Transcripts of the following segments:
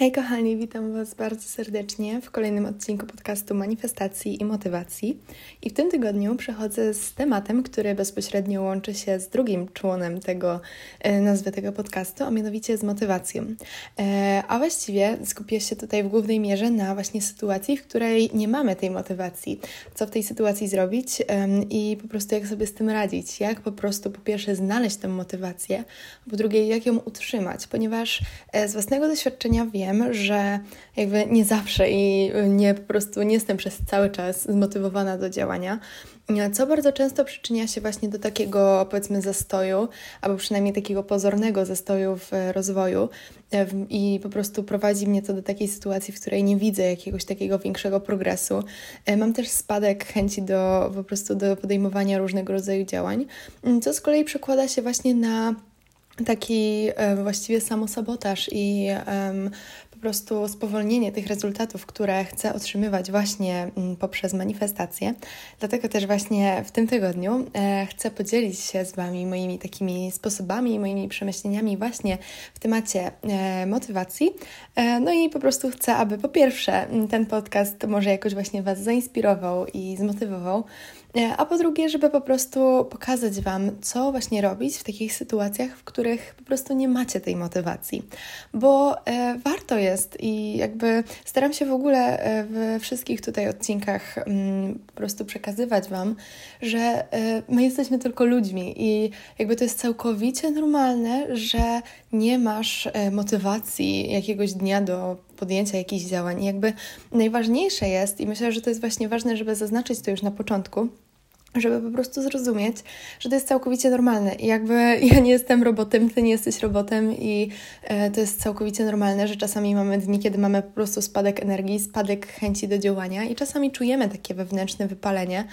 Hej kochani, witam Was bardzo serdecznie w kolejnym odcinku podcastu Manifestacji i Motywacji. I w tym tygodniu przechodzę z tematem, który bezpośrednio łączy się z drugim członem tego e, nazwy tego podcastu, a mianowicie z motywacją. E, a właściwie skupię się tutaj w głównej mierze na właśnie sytuacji, w której nie mamy tej motywacji. Co w tej sytuacji zrobić i po prostu jak sobie z tym radzić. Jak po prostu po pierwsze znaleźć tę motywację, po drugie jak ją utrzymać, ponieważ e, z własnego doświadczenia wiem, wiem, że jakby nie zawsze i nie po prostu nie jestem przez cały czas zmotywowana do działania, co bardzo często przyczynia się właśnie do takiego powiedzmy zastoju, albo przynajmniej takiego pozornego zastoju w rozwoju i po prostu prowadzi mnie to do takiej sytuacji, w której nie widzę jakiegoś takiego większego progresu. E, mam też spadek chęci do po prostu do podejmowania różnego rodzaju działań, co z kolei przekłada się właśnie na taki e, właściwie samosabotaż i po prostu spowolnienie tych rezultatów, które chcę otrzymywać właśnie um, poprzez manifestacje. Dlatego też właśnie w tym tygodniu e, chcę podzielić się z Wami moimi takimi sposobami, moimi przemyśleniami właśnie w temacie e, motywacji. No i po prostu chcę, aby po pierwsze ten podcast może jakoś właśnie Was zainspirował i zmotywował, a po drugie, żeby po prostu pokazać Wam, co właśnie robić w takich sytuacjach, w których po prostu nie macie tej motywacji. Bo e, warto jest i jakby staram się w ogóle e, we wszystkich tutaj odcinkach mm, po prostu przekazywać Wam, że e, my jesteśmy tylko ludźmi i jakby to jest całkowicie normalne, że nie masz e, motywacji jakiegoś dnia do podjęcia jakichś działań. I jakby najważniejsze jest, i myślę, że to jest właśnie ważne, żeby zaznaczyć to już na początku, żeby po prostu zrozumieć, że to jest całkowicie normalne. I jakby ja nie jestem robotem, ty nie jesteś robotem i e, to jest całkowicie normalne, że czasami mamy dni, kiedy mamy po prostu spadek energii, spadek chęci do działania i czasami czujemy takie wewnętrzne wypalenie.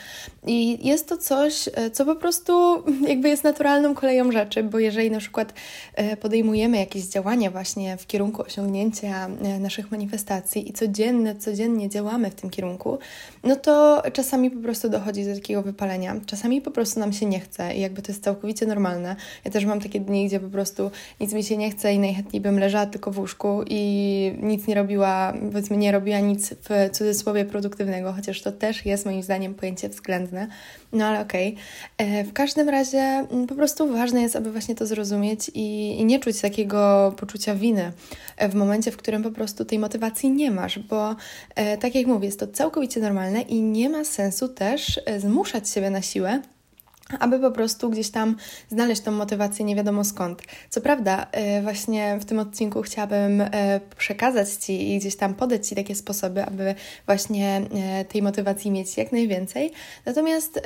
I jest to coś, e, co po prostu jakby jest naturalną koleją rzeczy, bo jeżeli na przykład e, podejmujemy jakieś działania właśnie w kierunku osiągnięcia naszych manifestacji i codziennie, codziennie działamy w tym kierunku, no to czasami po prostu dochodzi do takiego wypalenia Czasami po prostu nam się nie chce i jakby to jest całkowicie normalne. Ja też mam takie dni, gdzie po prostu nic mi się nie chce i najchętniej bym leżała tylko w łóżku i nic nie robiła, powiedzmy nie robiła nic w cudzysłowie produktywnego, chociaż to też jest moim zdaniem pojęcie względne. No ale okej. Okay. E, w każdym razie mm, po prostu ważne jest, aby właśnie to zrozumieć i, i nie czuć takiego poczucia winy w momencie, w którym po prostu tej motywacji nie masz, bo e, tak jak mówię, jest to całkowicie normalne i nie ma sensu też e, zmuszać siebie na siłę aby po prostu gdzieś tam znaleźć tą motywację nie wiadomo skąd. Co prawda, e, właśnie w tym odcinku chciałabym e, przekazać Ci i gdzieś tam podać Ci takie sposoby, aby właśnie e, tej motywacji mieć jak najwięcej. Natomiast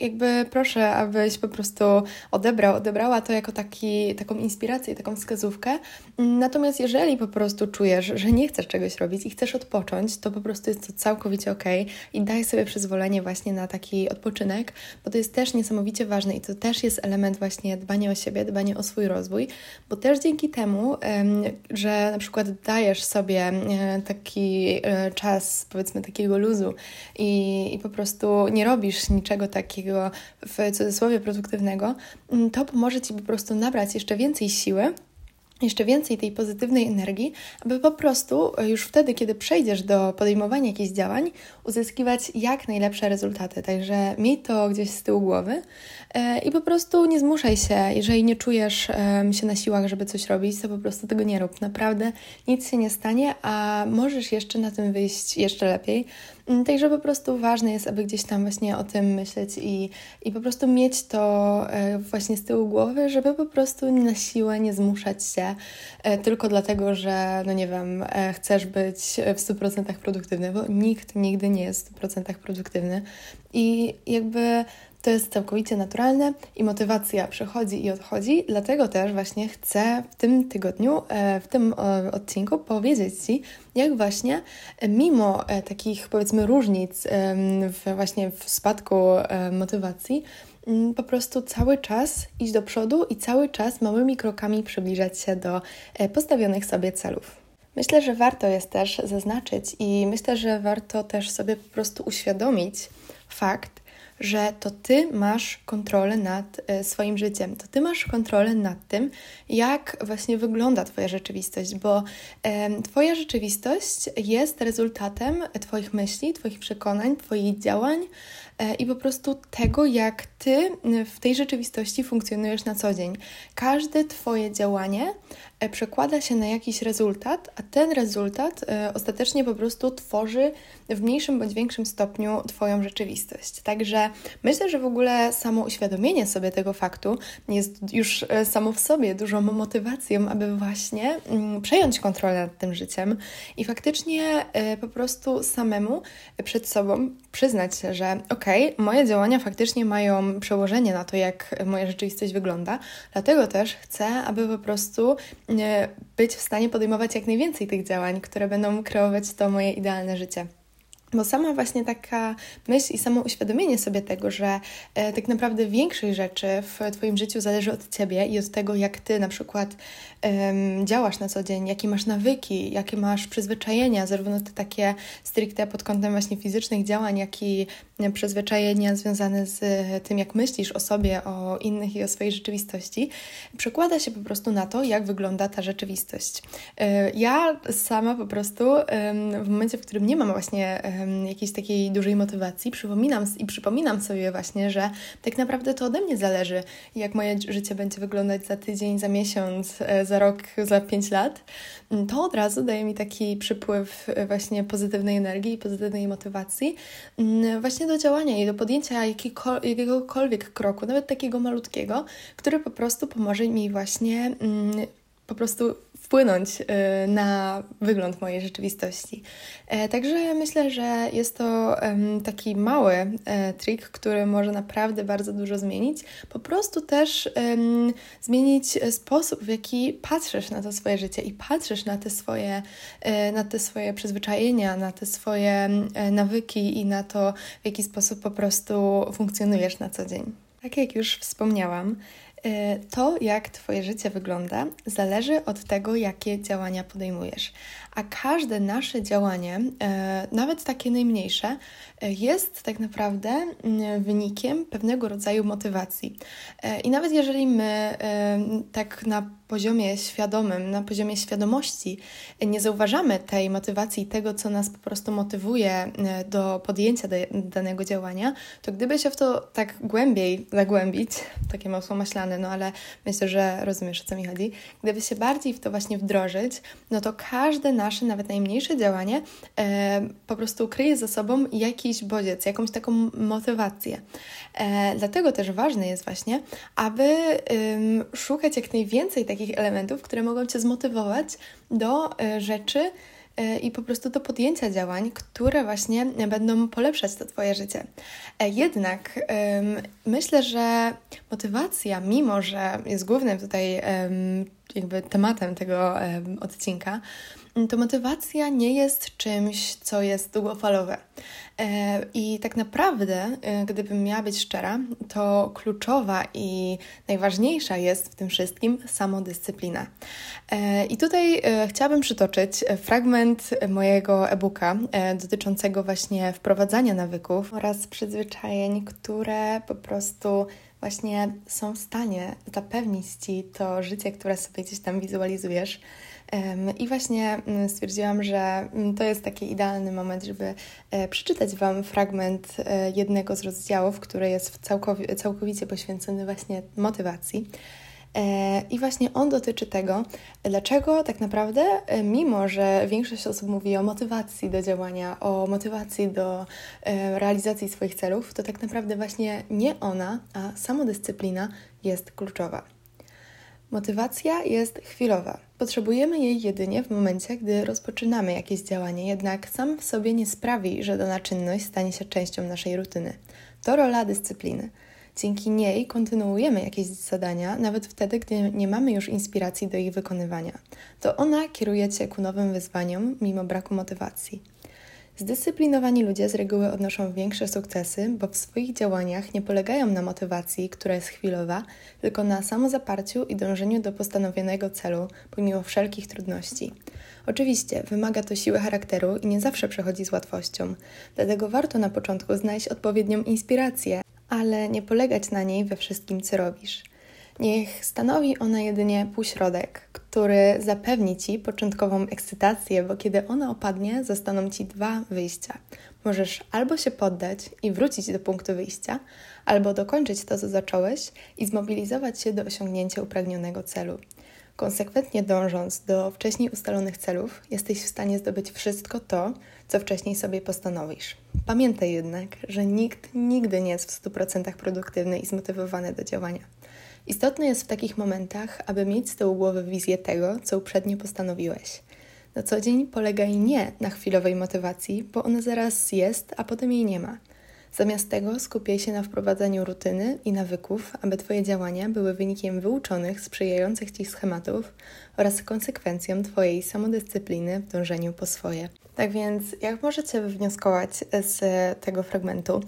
jakby proszę, abyś po prostu odebrał, odebrała to jako taki, taką inspirację, taką wskazówkę. Natomiast jeżeli po prostu czujesz, że nie chcesz czegoś robić i chcesz odpocząć, to po prostu jest to całkowicie ok i daj sobie przyzwolenie właśnie na taki odpoczynek, bo to jest też niesamowicie ważne i to też jest element właśnie dbania o siebie, dbania o swój rozwój, bo też dzięki temu, że na przykład dajesz sobie taki e, czas, powiedzmy takiego luzu i, i po prostu nie robisz niczego takiego w cudzysłowie produktywnego, mm, to pomoże Ci po prostu nabrać jeszcze więcej siły jeszcze więcej tej pozytywnej energii, aby po prostu e, już wtedy, kiedy przejdziesz do podejmowania jakichś działań, uzyskiwać jak najlepsze rezultaty. Także miej to gdzieś z tyłu głowy e, i po prostu nie zmuszaj się, jeżeli nie czujesz się na siłach, żeby coś robić, to po prostu tego nie rób. Naprawdę nic się nie stanie, a możesz jeszcze na tym wyjść jeszcze lepiej. Mm, także po prostu ważne jest, aby gdzieś tam właśnie o tym myśleć i, i po prostu mieć to e, właśnie z tyłu głowy, żeby po prostu na siłę nie zmuszać się e, tylko dlatego, że no nie wiem, e, chcesz być w 100% produktywny, bo nikt nigdy nie jest w 100% produktywny. I jakby to jest całkowicie naturalne i motywacja przychodzi i odchodzi, dlatego też właśnie chcę w tym tygodniu, e, w tym odcinku powiedzieć Ci, jak właśnie mimo takich powiedzmy różnic w właśnie w spadku motywacji, po prostu cały czas iść do przodu i cały czas małymi krokami przybliżać się do postawionych sobie celów. Myślę, że warto jest też zaznaczyć i myślę, że warto też sobie po prostu uświadomić fakt, że to ty masz kontrolę nad e, swoim życiem, to ty masz kontrolę nad tym, jak właśnie wygląda Twoja rzeczywistość, bo e, Twoja rzeczywistość jest rezultatem Twoich myśli, Twoich przekonań, Twoich działań e, i po prostu tego, jak Ty w tej rzeczywistości funkcjonujesz na co dzień. Każde Twoje działanie E, przekłada się na jakiś rezultat, a ten rezultat e, ostatecznie po prostu tworzy w mniejszym bądź większym stopniu Twoją rzeczywistość. Także myślę, że w ogóle samo uświadomienie sobie tego faktu jest już e, samo w sobie dużą motywacją, aby właśnie mm, przejąć kontrolę nad tym życiem i faktycznie po prostu samemu przed sobą przyznać się, że okej, okay, moje działania faktycznie mają przełożenie na to, jak moja rzeczywistość wygląda, dlatego też chcę, aby po prostu być w stanie podejmować jak najwięcej tych działań, które będą kreować to moje idealne życie. Bo sama właśnie taka myśl i samo uświadomienie sobie tego, że e, tak naprawdę większość rzeczy w Twoim życiu zależy od Ciebie i od tego, jak Ty na przykład um, działasz na co dzień, jakie masz nawyki, jakie masz przyzwyczajenia, zarówno te takie stricte pod kątem właśnie fizycznych działań, jak i przyzwyczajenia związane z tym, jak myślisz o sobie, o innych i o swojej rzeczywistości, przekłada się po prostu na to, jak wygląda ta rzeczywistość. E, ja sama po prostu w momencie, w którym nie mam właśnie jakiejś takiej dużej motywacji, przypominam i przypominam sobie właśnie, że tak naprawdę to ode mnie zależy, jak moje życie będzie wyglądać za tydzień, za miesiąc, e, za rok, za pięć lat, to od razu daje mi taki przypływ e, właśnie pozytywnej energii pozytywnej motywacji właśnie do działania i do podjęcia jakiegokolwiek kroku, nawet takiego malutkiego, który po prostu pomoże mi właśnie po prostu wpłynąć y, na wygląd mojej rzeczywistości. E, także myślę, że jest to taki mały e, trik, który może naprawdę bardzo dużo zmienić. Po prostu też zmienić sposób, w jaki patrzysz na to swoje życie i patrzysz na te swoje, e, na te swoje przyzwyczajenia, na te swoje nawyki i na to, w jaki sposób po prostu funkcjonujesz na co dzień. Tak jak już wspomniałam, to, jak Twoje życie wygląda, zależy od tego, jakie działania podejmujesz. A każde nasze działanie, e, nawet takie najmniejsze, e, jest tak naprawdę wynikiem pewnego rodzaju motywacji. I nawet jeżeli my tak na poziomie świadomym, na poziomie świadomości nie zauważamy tej motywacji, tego, co nas po prostu motywuje e, do podjęcia danego działania, to gdyby się w to tak głębiej zagłębić, takie masło maślane, no ale myślę, że rozumiesz, o co mi chodzi, gdyby się bardziej w to właśnie wdrożyć, no to każde nasze, nawet najmniejsze działanie e, po prostu kryje za sobą jakiś bodziec, jakąś taką motywację. E, dlatego też ważne jest właśnie, aby szukać jak najwięcej takich takich elementów, które mogą Cię zmotywować do e, rzeczy e, i po prostu do podjęcia działań, które właśnie będą polepszać to Twoje życie. E, jednak myślę, że motywacja, mimo że jest głównym tutaj jakby tematem tego odcinka, to motywacja nie jest czymś, co jest długofalowe. E, I tak naprawdę, e, gdybym miała być szczera, to kluczowa i najważniejsza jest w tym wszystkim samodyscyplina. E, I tutaj chciałabym przytoczyć fragment mojego e-booka dotyczącego właśnie wprowadzania nawyków oraz przyzwyczajeń, które po prostu właśnie są w stanie zapewnić Ci to życie, które sobie gdzieś tam wizualizujesz. I właśnie mm, stwierdziłam, że mm, to jest taki idealny moment, żeby e, przeczytać Wam fragment e, jednego z rozdziałów, który jest całkowicie poświęcony właśnie motywacji. E, I właśnie on dotyczy tego, dlaczego tak naprawdę, mimo że większość osób mówi o motywacji do działania, o motywacji do realizacji swoich celów, to tak naprawdę właśnie nie ona, a samodyscyplina jest kluczowa. Motywacja jest chwilowa. Potrzebujemy jej jedynie w momencie, gdy rozpoczynamy jakieś działanie, jednak sam w sobie nie sprawi, że dana czynność stanie się częścią naszej rutyny. To rola dyscypliny. Dzięki niej kontynuujemy jakieś zadania, nawet wtedy, gdy nie mamy już inspiracji do ich wykonywania. To ona kieruje Cię ku nowym wyzwaniom, mimo braku motywacji. Zdyscyplinowani ludzie z reguły odnoszą większe sukcesy, bo w swoich działaniach nie polegają na motywacji, która jest chwilowa, tylko na samozaparciu i dążeniu do postanowionego celu, pomimo wszelkich trudności. Oczywiście wymaga to siły charakteru i nie zawsze przechodzi z łatwością, dlatego warto na początku znaleźć odpowiednią inspirację, ale nie polegać na niej we wszystkim, co robisz. Niech stanowi ona jedynie półśrodek, który zapewni Ci początkową ekscytację, bo kiedy ona opadnie, zostaną Ci dwa wyjścia. Możesz albo się poddać i wrócić do punktu wyjścia, albo dokończyć to, co zacząłeś i zmobilizować się do osiągnięcia upragnionego celu. Konsekwentnie dążąc do wcześniej ustalonych celów, jesteś w stanie zdobyć wszystko to, co wcześniej sobie postanowisz. Pamiętaj jednak, że nikt nigdy nie jest w 100% produktywny i zmotywowany do działania. Istotne jest w takich momentach, aby mieć z tyłu głowy wizję tego, co uprzednio postanowiłeś. Na co dzień polegaj nie na chwilowej motywacji, bo ona zaraz jest, a potem jej nie ma. Zamiast tego skupiaj się na wprowadzaniu rutyny i nawyków, aby Twoje działania były wynikiem wyuczonych, sprzyjających Ci schematów oraz konsekwencją Twojej samodyscypliny w dążeniu po swoje. Tak więc, jak możecie wywnioskować z tego fragmentu?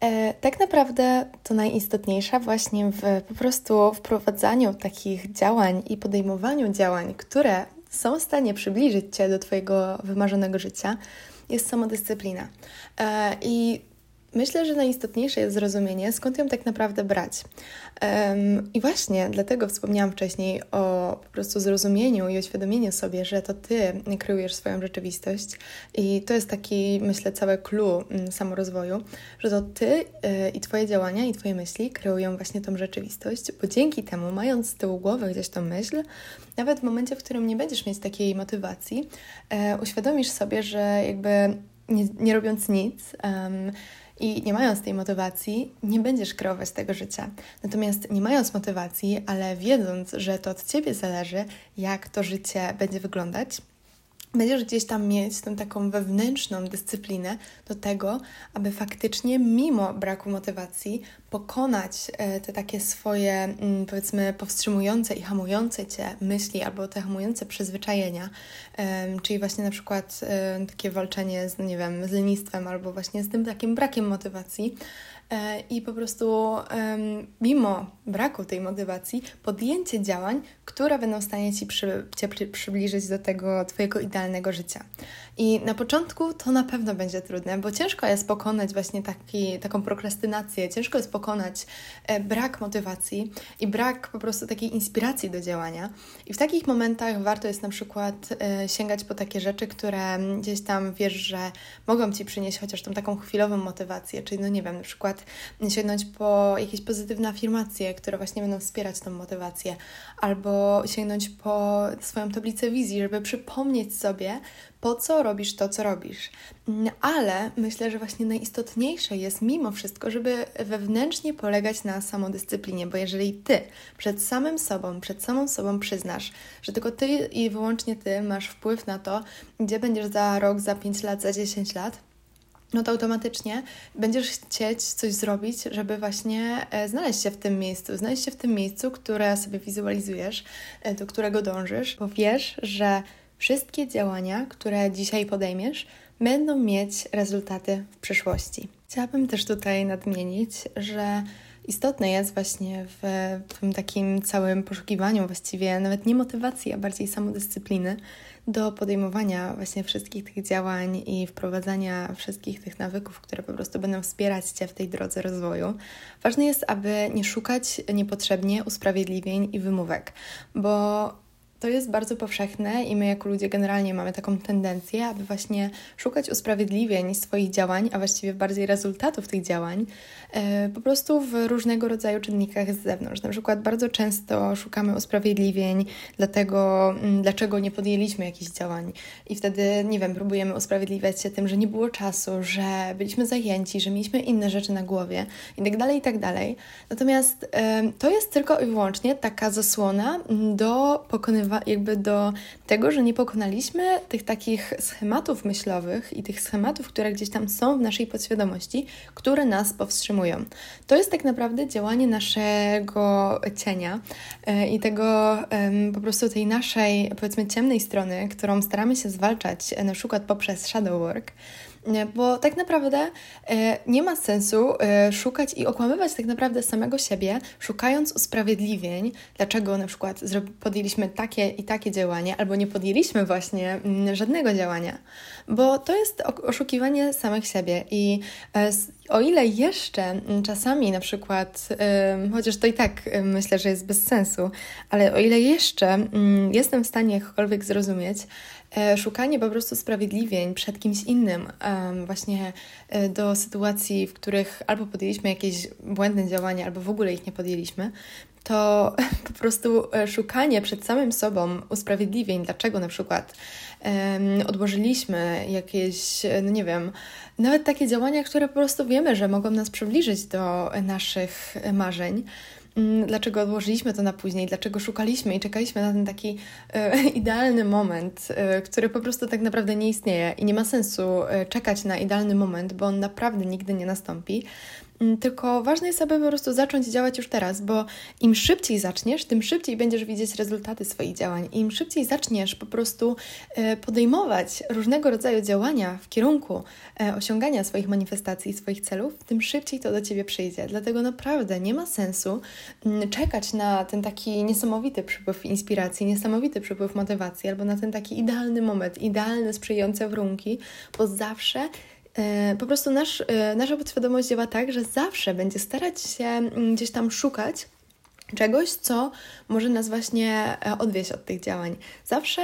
E, tak naprawdę to najistotniejsze właśnie w po prostu wprowadzaniu takich działań i podejmowaniu działań, które są w stanie przybliżyć Cię do Twojego wymarzonego życia, jest samodyscyplina. E, I Myślę, że najistotniejsze jest zrozumienie, skąd ją tak naprawdę brać. Um, I właśnie dlatego wspomniałam wcześniej o po prostu zrozumieniu i oświadomieniu sobie, że to ty kreujesz swoją rzeczywistość i to jest taki, myślę, całe clue mm, samorozwoju, że to ty y, i twoje działania i twoje myśli kreują właśnie tą rzeczywistość, bo dzięki temu, mając z tyłu głowy gdzieś tą myśl, nawet w momencie, w którym nie będziesz mieć takiej motywacji, y, uświadomisz sobie, że jakby nie, nie robiąc nic, um, i nie mając tej motywacji, nie będziesz kreować tego życia. Natomiast nie mając motywacji, ale wiedząc, że to od ciebie zależy, jak to życie będzie wyglądać, będziesz gdzieś tam mieć tą taką wewnętrzną dyscyplinę do tego, aby faktycznie, mimo braku motywacji, pokonać e, te takie swoje, mm, powiedzmy, powstrzymujące i hamujące cię myśli albo te hamujące przyzwyczajenia, czyli właśnie na przykład e, takie walczenie z, nie wiem, z lenistwem albo właśnie z tym takim brakiem motywacji, i po prostu mimo braku tej motywacji, podjęcie działań, które będą w stanie Ci przy, cię przybliżyć do tego Twojego idealnego życia. I na początku to na pewno będzie trudne, bo ciężko jest pokonać właśnie taki, taką prokrastynację, ciężko jest pokonać e, brak motywacji i brak po prostu takiej inspiracji do działania. I w takich momentach warto jest na przykład e, sięgać po takie rzeczy, które gdzieś tam wiesz, że mogą Ci przynieść chociaż tą taką chwilową motywację, czyli no nie wiem, na przykład sięgnąć po jakieś pozytywne afirmacje, które właśnie będą wspierać tą motywację, albo sięgnąć po swoją tablicę wizji, żeby przypomnieć sobie, po co robisz to, co robisz. Mm, ale myślę, że właśnie najistotniejsze jest mimo wszystko, żeby wewnętrznie polegać na samodyscyplinie, bo jeżeli ty przed samym sobą, przed samą sobą przyznasz, że tylko ty i wyłącznie ty masz wpływ na to, gdzie będziesz za rok, za 5 lat, za 10 lat, no to automatycznie będziesz chcieć coś zrobić, żeby właśnie e, znaleźć się w tym miejscu, znaleźć się w tym miejscu, które sobie wizualizujesz, e, do którego dążysz, bo wiesz, że wszystkie działania, które dzisiaj podejmiesz, będą mieć rezultaty w przyszłości. Chciałabym też tutaj nadmienić, że istotne jest właśnie w, w tym takim całym poszukiwaniu właściwie nawet nie motywacji, a bardziej samodyscypliny do podejmowania właśnie wszystkich tych działań i wprowadzania wszystkich tych nawyków, które po prostu będą wspierać Cię w tej drodze rozwoju. Ważne jest, aby nie szukać niepotrzebnie usprawiedliwień i wymówek, bo to jest bardzo powszechne i my jako ludzie generalnie mamy taką tendencję, aby właśnie szukać usprawiedliwień swoich działań, a właściwie bardziej rezultatów tych działań, e, po prostu w różnego rodzaju czynnikach z zewnątrz. Na przykład bardzo często szukamy usprawiedliwień dlatego, mm, dlaczego nie podjęliśmy jakichś działań i wtedy, nie wiem, próbujemy usprawiedliwiać się tym, że nie było czasu, że byliśmy zajęci, że mieliśmy inne rzeczy na głowie i tak dalej, i tak. Natomiast to jest tylko i wyłącznie taka zasłona do pokonywania jakby do tego, że nie pokonaliśmy tych takich schematów myślowych i tych schematów, które gdzieś tam są w naszej podświadomości, które nas powstrzymują. To jest tak naprawdę działanie naszego cienia e, i tego po prostu tej naszej, powiedzmy, ciemnej strony, którą staramy się zwalczać, e, na przykład poprzez shadow work. Bo tak naprawdę nie ma sensu szukać i okłamywać tak naprawdę samego siebie, szukając usprawiedliwień, dlaczego na przykład podjęliśmy takie i takie działanie, albo nie podjęliśmy właśnie mm, żadnego działania, bo to jest oszukiwanie samych siebie i o ile jeszcze czasami na przykład, chociaż to i tak myślę, że jest bez sensu, ale o ile jeszcze jestem w stanie jakkolwiek zrozumieć, e, szukanie po prostu sprawiedliwień przed kimś innym, właśnie e, do sytuacji, w których albo podjęliśmy jakieś błędne działania, albo w ogóle ich nie podjęliśmy, to po prostu e, szukanie przed samym sobą usprawiedliwień, dlaczego na przykład um, odłożyliśmy jakieś, no nie wiem, nawet takie działania, które po prostu wiemy, że mogą nas przybliżyć do naszych marzeń. Mm, dlaczego odłożyliśmy to na później, dlaczego szukaliśmy i czekaliśmy na ten taki e, idealny moment, e, który po prostu tak naprawdę nie istnieje i nie ma sensu e, czekać na idealny moment, bo on naprawdę nigdy nie nastąpi. Mm, tylko ważne jest, aby po prostu zacząć działać już teraz, bo im szybciej zaczniesz, tym szybciej będziesz widzieć rezultaty swoich działań. Im szybciej zaczniesz po prostu e, podejmować różnego rodzaju działania w kierunku e, osiągania swoich manifestacji, swoich celów, tym szybciej to do ciebie przyjdzie. Dlatego naprawdę nie ma sensu mm, czekać na ten taki niesamowity przypływ inspiracji, niesamowity przypływ motywacji, albo na ten taki idealny moment, idealne, sprzyjające warunki, bo zawsze po prostu nasz, e, nasza podświadomość działa tak, że zawsze będzie starać się mm, gdzieś tam szukać czegoś, co może nas właśnie e, odwieść od tych działań. Zawsze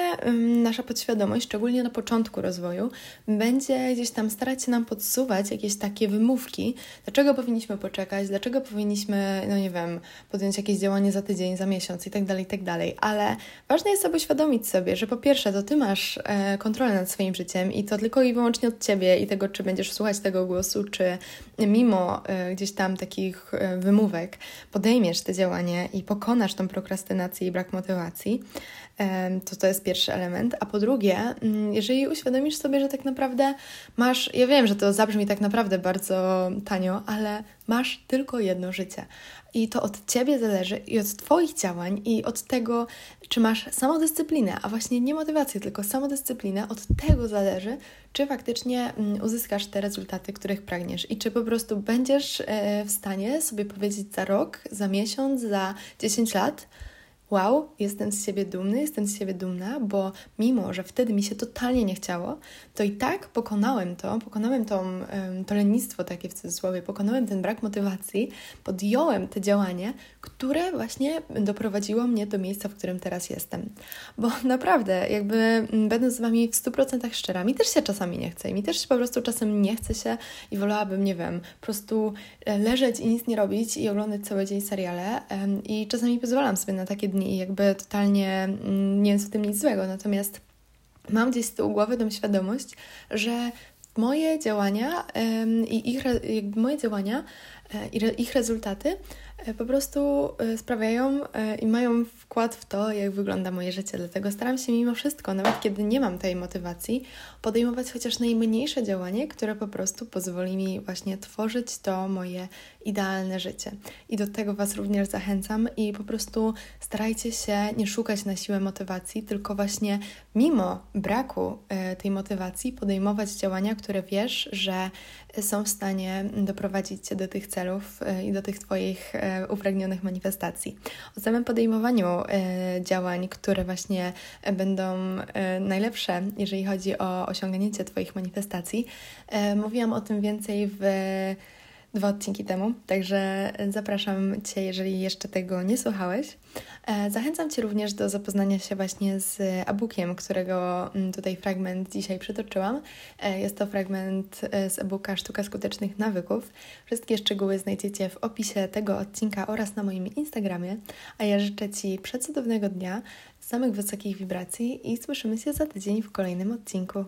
nasza podświadomość, szczególnie na początku rozwoju, będzie gdzieś tam starać się nam podsuwać jakieś takie wymówki, dlaczego powinniśmy poczekać, dlaczego powinniśmy, no nie wiem, podjąć jakieś działanie za tydzień, za miesiąc i tak dalej, i tak. Ale ważne jest, aby uświadomić sobie, że po pierwsze, to ty masz e, kontrolę nad swoim życiem i to tylko i wyłącznie od ciebie i tego, czy będziesz słuchać tego głosu, czy mimo e, gdzieś tam takich wymówek podejmiesz te i pokonasz tą prokrastynację i brak motywacji, to to jest pierwszy element. A po drugie, mm, jeżeli uświadomisz sobie, że tak naprawdę masz, ja wiem, że to zabrzmi tak naprawdę bardzo tanio, ale masz tylko jedno życie. I to od Ciebie zależy i od Twoich działań i od tego, czy masz samodyscyplinę, a właśnie nie motywację, tylko samodyscyplinę, od tego zależy, czy faktycznie mm, uzyskasz te rezultaty, których pragniesz i czy po prostu będziesz e, w stanie sobie powiedzieć za rok, za miesiąc, za 10 lat, wow, jestem z siebie dumny, jestem z siebie dumna, bo mimo, że wtedy mi się totalnie nie chciało, to i tak pokonałem to, pokonałem to, to lenistwo takie w cudzysłowie, pokonałem ten brak motywacji, podjąłem te działanie, które właśnie doprowadziło mnie do miejsca, w którym teraz jestem. Bo naprawdę, jakby będąc z Wami w 100% szczera, mi też się czasami nie chce i mi też po prostu czasem nie chce się i wolałabym, nie wiem, po prostu e, leżeć i nic nie robić i oglądać cały dzień seriale i czasami pozwalam sobie na takie dni i jakby totalnie mm, nie jest w tym nic złego, natomiast mam gdzieś z tyłu głowy tą świadomość, że moje działania i ich, moje działania e, i ich rezultaty po prostu e, sprawiają e, i mają wkład w to, jak wygląda moje życie. Dlatego staram się mimo wszystko, nawet kiedy nie mam tej motywacji, podejmować chociaż najmniejsze działanie, które po prostu pozwoli mi właśnie tworzyć to moje idealne życie. I do tego Was również zachęcam i po prostu starajcie się nie szukać na siłę motywacji, tylko właśnie mimo braku tej motywacji podejmować działania, które wiesz, że są w stanie doprowadzić Cię do tych celów i do tych Twoich upragnionych manifestacji. O samym podejmowaniu e, działań, które właśnie będą e, najlepsze, jeżeli chodzi o osiągnięcie Twoich manifestacji, e, mówiłam o tym więcej w dwa odcinki temu, także zapraszam Cię, jeżeli jeszcze tego nie słuchałeś. E, zachęcam Cię również do zapoznania się właśnie z e-bookiem, którego mm, tutaj fragment dzisiaj przytoczyłam. E, jest to fragment e, z e-booka Sztuka Skutecznych Nawyków. Wszystkie szczegóły znajdziecie w opisie tego odcinka oraz na moim Instagramie. A ja życzę Ci przecudownego dnia, samych wysokich wibracji i słyszymy się za tydzień w kolejnym odcinku.